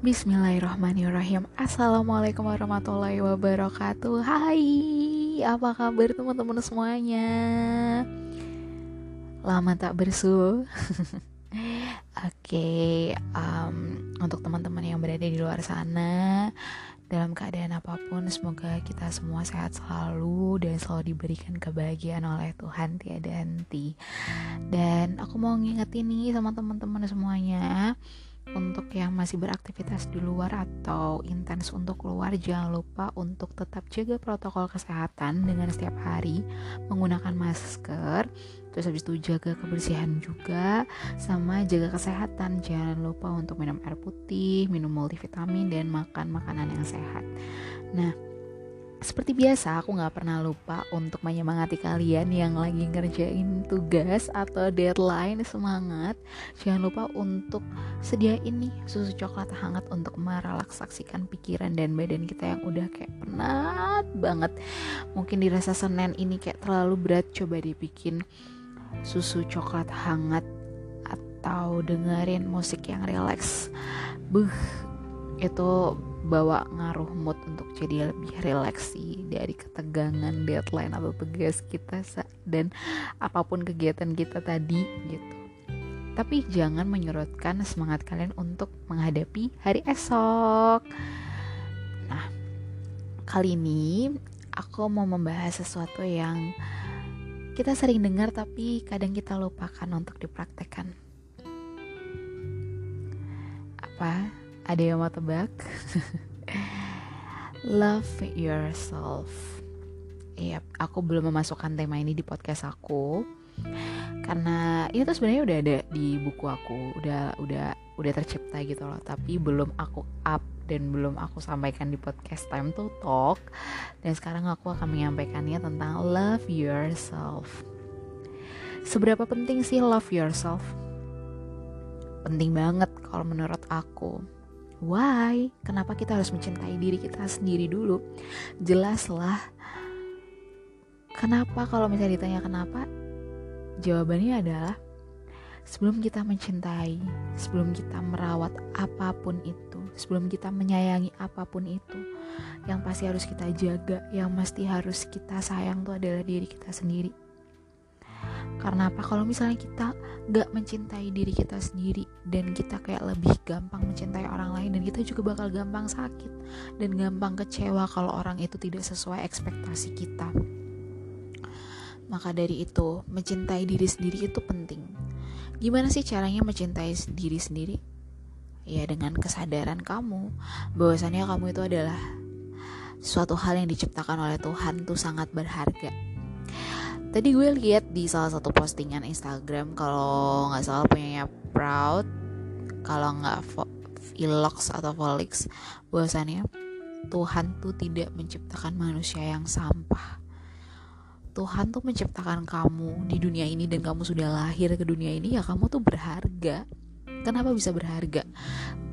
Bismillahirrahmanirrahim. Assalamualaikum warahmatullahi wabarakatuh. Hai Apa kabar teman-teman semuanya? Lama tak bersu. Oke okay, um, Untuk teman-teman yang berada di luar sana Dalam keadaan apa pun Semoga kita semua sehat selalu Dan selalu diberikan kebahagiaan oleh Tuhan Tiada henti. Dan aku mau ngingetin nih sama teman-teman semuanya untuk yang masih beraktivitas di luar atau intens untuk keluar jangan lupa untuk tetap jaga protokol kesehatan dengan setiap hari. Menggunakan masker terus habis itu jaga kebersihan juga sama jaga kesehatan. Jangan lupa untuk minum air putih minum multivitamin dan makan makanan yang sehat. Nah seperti biasa, aku gak pernah lupa untuk menyemangati kalian yang lagi ngerjain tugas atau deadline semangat. Jangan lupa untuk sediain nih susu coklat hangat untuk merelaksasikan pikiran dan badan kita yang udah kayak penat banget. Mungkin dirasa Senin ini kayak terlalu berat, coba dibikin susu coklat hangat atau dengerin musik yang relax. Buh, itu bawa ngaruh mood untuk jadi lebih rileks sih dari ketegangan deadline atau tugas kita dan apa pun kegiatan kita tadi gitu. Tapi jangan menyurutkan semangat kalian untuk menghadapi hari esok. Nah, kali ini aku mau membahas sesuatu yang kita sering dengar tapi kadang kita lupakan untuk dipraktekkan. Apa? Ada yang mau tebak? Love yourself. Iya, aku belum memasukkan tema ini di podcast aku karena ini tuh sebenarnya udah ada di buku aku, udah udah udah tercipta gitu loh, tapi belum aku up dan belum aku sampaikan di podcast Time to Talk. Dan sekarang aku akan menyampaikannya tentang love yourself. Seberapa penting sih love yourself? Penting banget kalau menurut aku Why? Kenapa kita harus mencintai diri kita sendiri dulu? Jelaslah. Kenapa kalau misalnya ditanya kenapa? Jawabannya adalah sebelum kita mencintai, sebelum kita merawat apa pun itu, sebelum kita menyayangi apa pun itu, yang pasti harus kita jaga, yang mesti harus kita sayang itu adalah diri kita sendiri karena apa? Kalau misalnya kita gak mencintai diri kita sendiri dan kita kayak lebih gampang mencintai orang lain dan kita juga bakal gampang sakit dan gampang kecewa kalau orang itu tidak sesuai ekspektasi kita. Maka dari itu, mencintai diri sendiri itu penting. Gimana sih caranya mencintai diri sendiri? Ya dengan kesadaran kamu bahwasannya kamu itu adalah suatu hal yang diciptakan oleh Tuhan tuh sangat berharga tadi gue lihat di salah satu postingan Instagram kalau nggak salah punyanya Proud kalau nggak Ilox atau Volix bahwasannya Tuhan tuh tidak menciptakan manusia yang sampah Tuhan tuh menciptakan kamu di dunia ini dan kamu sudah lahir ke dunia ini ya kamu tuh berharga Kenapa bisa berharga?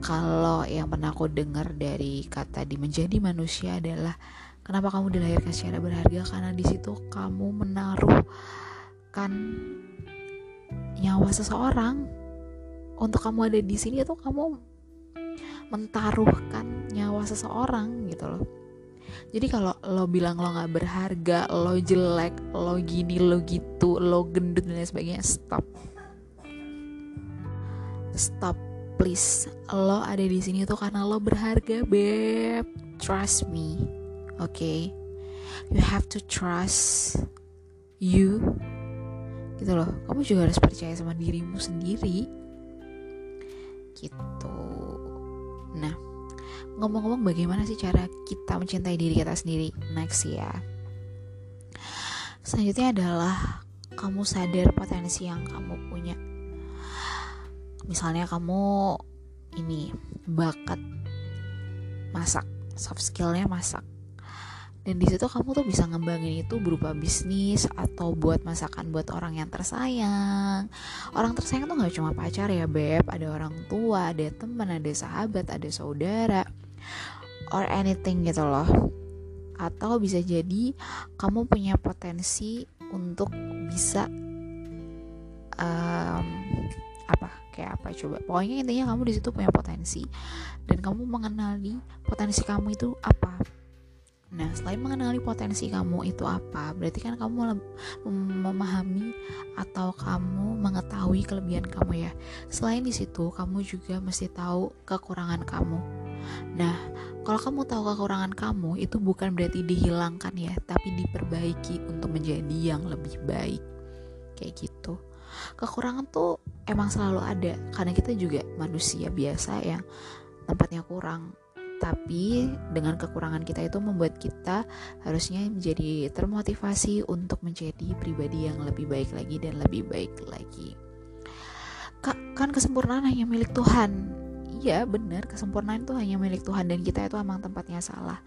Kalau yang pernah aku dengar dari kata di menjadi manusia adalah Kenapa kamu dilahirkan secara berharga? Karena di situ kamu menaruhkan nyawa seseorang. Untuk kamu ada di sini itu kamu mentaruhkan nyawa seseorang gitu loh. Jadi kalau lo bilang lo nggak berharga, lo jelek, lo gini, lo gitu, lo gendut dan lain sebagainya, stop. Stop, please. Lo ada di sini tuh karena lo berharga, beb. Trust me okay? You have to trust you. Gitu loh. Kamu juga harus percaya sama dirimu sendiri. Gitu. Nah ngomong-ngomong bagaimana sih cara kita mencintai diri kita sendiri? Next ya. Selanjutnya adalah kamu sadar potensi yang kamu punya. Misalnya kamu ini bakat masak soft skillnya masak dan di situ kamu tuh bisa ngembangin itu berupa bisnis atau buat masakan buat orang yang tersayang. Orang tersayang tuh nggak cuma pacar ya beb. Ada orang tua ada teman ada sahabat ada saudara. Or anything gitu loh. Atau bisa jadi kamu punya potensi untuk bisa um, apa? Kayak apa coba? Pokoknya intinya kamu di situ punya potensi. Dan kamu mengenali potensi kamu itu apa nah selain mengenali potensi kamu itu apa? Berarti kan kamu memahami atau kamu mengetahui kelebihan kamu ya. Selain di situ kamu juga mesti tahu kekurangan kamu. Nah kalau kamu tahu kekurangan kamu itu bukan berarti dihilangkan ya tapi diperbaiki untuk menjadi yang lebih baik. Kayak gitu. Kekurangan tuh emang selalu ada karena kita juga manusia biasa yang tempatnya kurang tapi dengan kekurangan kita itu membuat kita harusnya menjadi termotivasi untuk menjadi pribadi yang lebih baik lagi dan lebih baik lagi. Kan kesempurnaan hanya milik Tuhan. Iya benar. Kesempurnaan itu hanya milik Tuhan dan kita itu emang tempatnya salah.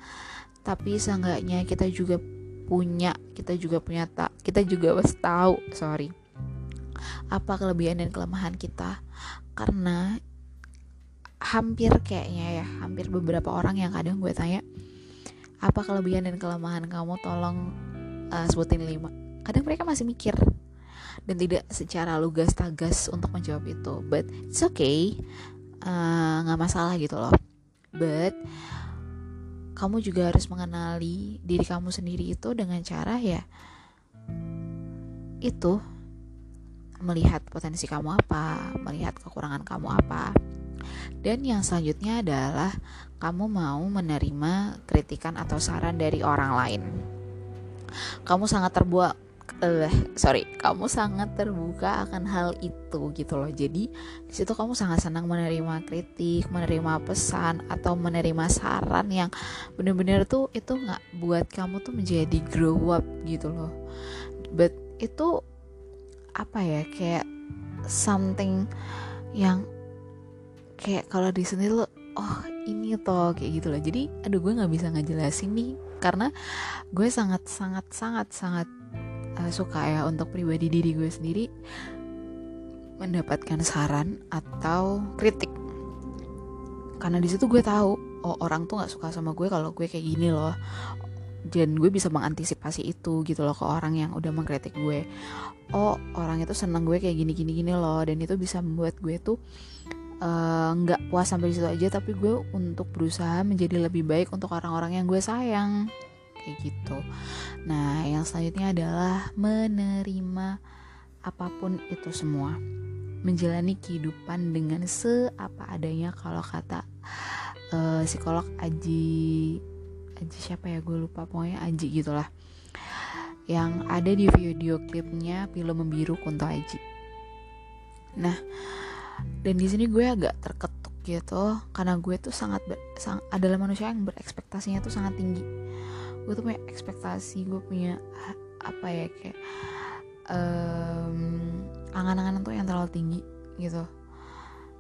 Tapi seenggaknya kita juga punya kita juga punya tak kita juga harus tahu sorry apa kelebihan dan kelemahan kita. Karena hampir kayaknya ya hampir beberapa orang yang kadang gue tanya apa kelebihan dan kelemahan kamu? Tolong uh, sebutin lima. Kadang mereka masih mikir dan tidak secara lugas tagas untuk menjawab itu but it's okay eh, nggak uh, masalah gitu loh. But kamu juga harus mengenali diri kamu sendiri itu dengan cara ya itu melihat potensi kamu apa, melihat kekurangan kamu apa. Dan yang selanjutnya adalah kamu mau menerima kritikan atau saran dari orang lain. Kamu sangat terbuat uh, sorry, kamu sangat terbuka akan hal itu gitu loh. Jadi di situ kamu sangat senang menerima kritik, menerima pesan atau menerima saran yang bener-bener tuh itu nggak buat kamu tuh menjadi grow up gitu loh. But itu apa ya kayak something yang kayak kalau di sini lo oh ini toh kayak gitu loh. Jadi aduh gue nggak bisa ngejelasin nih karena gue sangat sangat sangat sangat uh, suka ya untuk pribadi diri gue sendiri mendapatkan saran atau kritik. Karena di situ gue tahu oh orang tuh nggak suka sama gue kalau gue kayak gini loh. Dan gue bisa mengantisipasi itu gitu loh ke orang yang udah mengkritik gue. Oh orang itu seneng gue kayak gini gini gini loh dan itu bisa membuat gue tuh nggak uh, puas sampai situ aja tapi gue untuk berusaha menjadi lebih baik untuk orang-orang yang gue sayang. Kayak gitu. Nah yang selanjutnya adalah menerima apa pun itu semua. Menjalani kehidupan dengan seapa adanya. Kalau kata uh, psikolog Aji Aji siapa ya? Gue lupa. Pokoknya Aji gitulah. Yang ada di video klipnya film membiru Kunto Aji. Nah dan di sini gue agak terketuk gitu karena gue tuh sangat ber, sang, adalah manusia yang berekspektasinya tuh sangat tinggi. Gue tuh punya ekspektasi gue punya apa ya kayak um, angan-angan tuh yang terlalu tinggi gitu.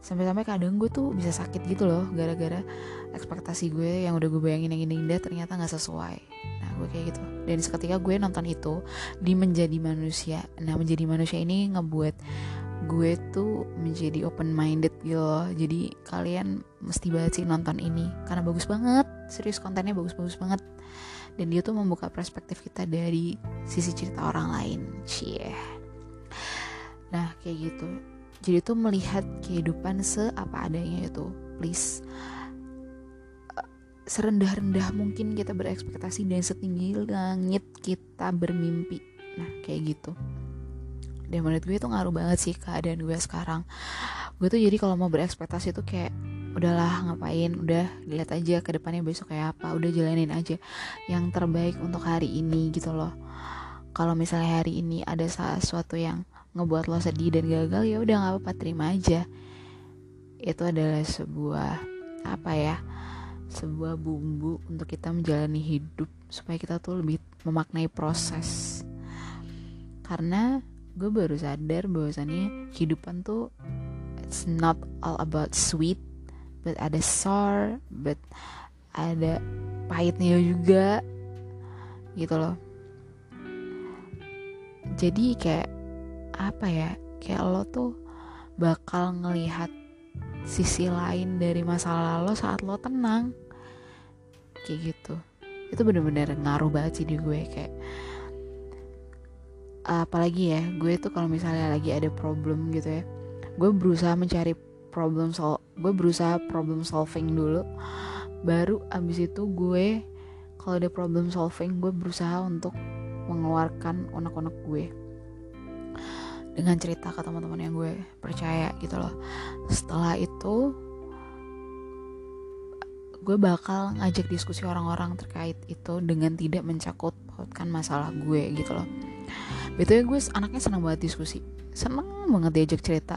Sampai-sampai kadang gue tuh bisa sakit gitu loh gara-gara ekspektasi gue yang udah gue bayangin yang indah ternyata nggak sesuai. Nah gue kayak gitu. Dan seketika gue nonton itu di menjadi manusia. Nah menjadi manusia ini ngebuat gue tuh menjadi open minded gitu loh. Jadi kalian mesti banget sih nonton ini. Karena bagus banget. Serius kontennya bagus-bagus banget. Dan dia tuh membuka perspektif kita dari sisi cerita orang lain. Cie. Nah kayak gitu. Jadi tuh melihat kehidupan seapa adanya itu please. Serendah-rendah mungkin kita berekspektasi dan setinggi langit kita bermimpi. Nah kayak gitu dan menurut gue itu ngaruh banget sih keadaan gue sekarang. Gue tuh jadi kalau mau berekspektasi tuh kayak udahlah ngapain? Udah lihat aja ke depannya besok kayak apa. Udah jalanin aja yang terbaik untuk hari ini gitu loh. Kalau misalnya hari ini ada sesuatu yang ngebuat lo sedih dan gagal ya udah nggak apa-apa terima aja. Itu adalah sebuah apa ya sebuah bumbu untuk kita menjalani hidup supaya kita tuh lebih memaknai proses. Karena gue baru sadar bahwasannya kehidupan tuh it's not all about sweet but ada sour but ada pahitnya juga gitu loh. Jadi kayak apa ya kayak lo tuh bakal ngelihat sisi lain dari masa lalu saat lo tenang. Kayak gitu. Itu bener-bener ngaruh banget sih di gue kayak apalagi ya gue tuh kalau misalnya lagi ada problem gitu ya gue berusaha mencari problem sol gue berusaha problem solving dulu. Baru abis itu gue kalau ada problem solving gue berusaha untuk mengeluarkan unek-unek gue. Dengan cerita ke teman-teman yang gue percaya gitu loh. Setelah itu gue bakal ngajak diskusi orang-orang terkait itu dengan tidak mencakut masalah gue gitu loh Betul ya gue anaknya senang banget diskusi. Seneng banget diajak cerita.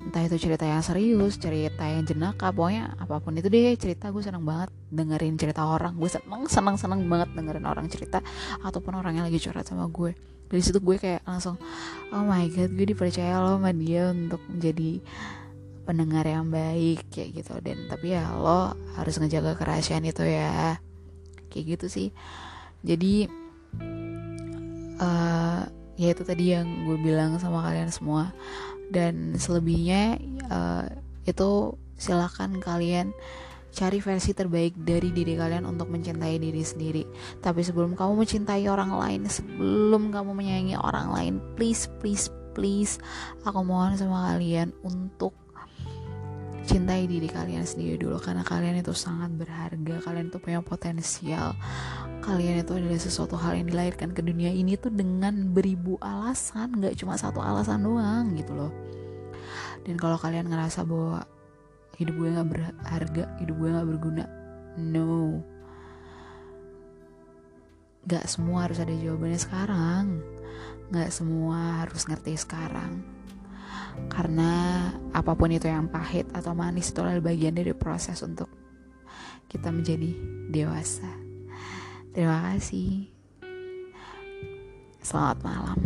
Entah itu cerita yang serius cerita yang jenaka pokoknya apa pun itu deh cerita gue seneng banget dengerin cerita orang. Gue seneng seneng seneng banget dengerin orang cerita ataupun orang yang lagi curhat sama gue. Dari situ gue kayak langsung oh my god gue dipercaya loh sama dia untuk menjadi pendengar yang baik kayak gitu. Dan tapi ya lo harus ngejaga kerahasiaan itu ya. Kayak gitu sih. Jadi uh, ya itu tadi yang gue bilang sama kalian semua. Dan selebihnya uh, itu silakan kalian cari versi terbaik dari diri kalian untuk mencintai diri sendiri. Tapi sebelum kamu mencintai orang lain, sebelum kamu menyayangi orang lain, please, please, please, aku mohon sama kalian untuk cintai diri kalian sendiri dulu. Karena kalian itu sangat berharga kalian itu punya potensial kalian itu adalah sesuatu hal yang dilahirkan ke dunia ini tuh dengan beribu alasan nggak cuma satu alasan doang gitu loh. Dan kalau kalian ngerasa bahwa hidup gue nggak berharga hidup gue nggak berguna no. Nggak semua harus ada jawabannya sekarang. Nggak semua harus ngerti sekarang. Karena apa pun itu yang pahit atau manis itu adalah bagian dari proses untuk kita menjadi dewasa. Terima kasih. Selamat malam.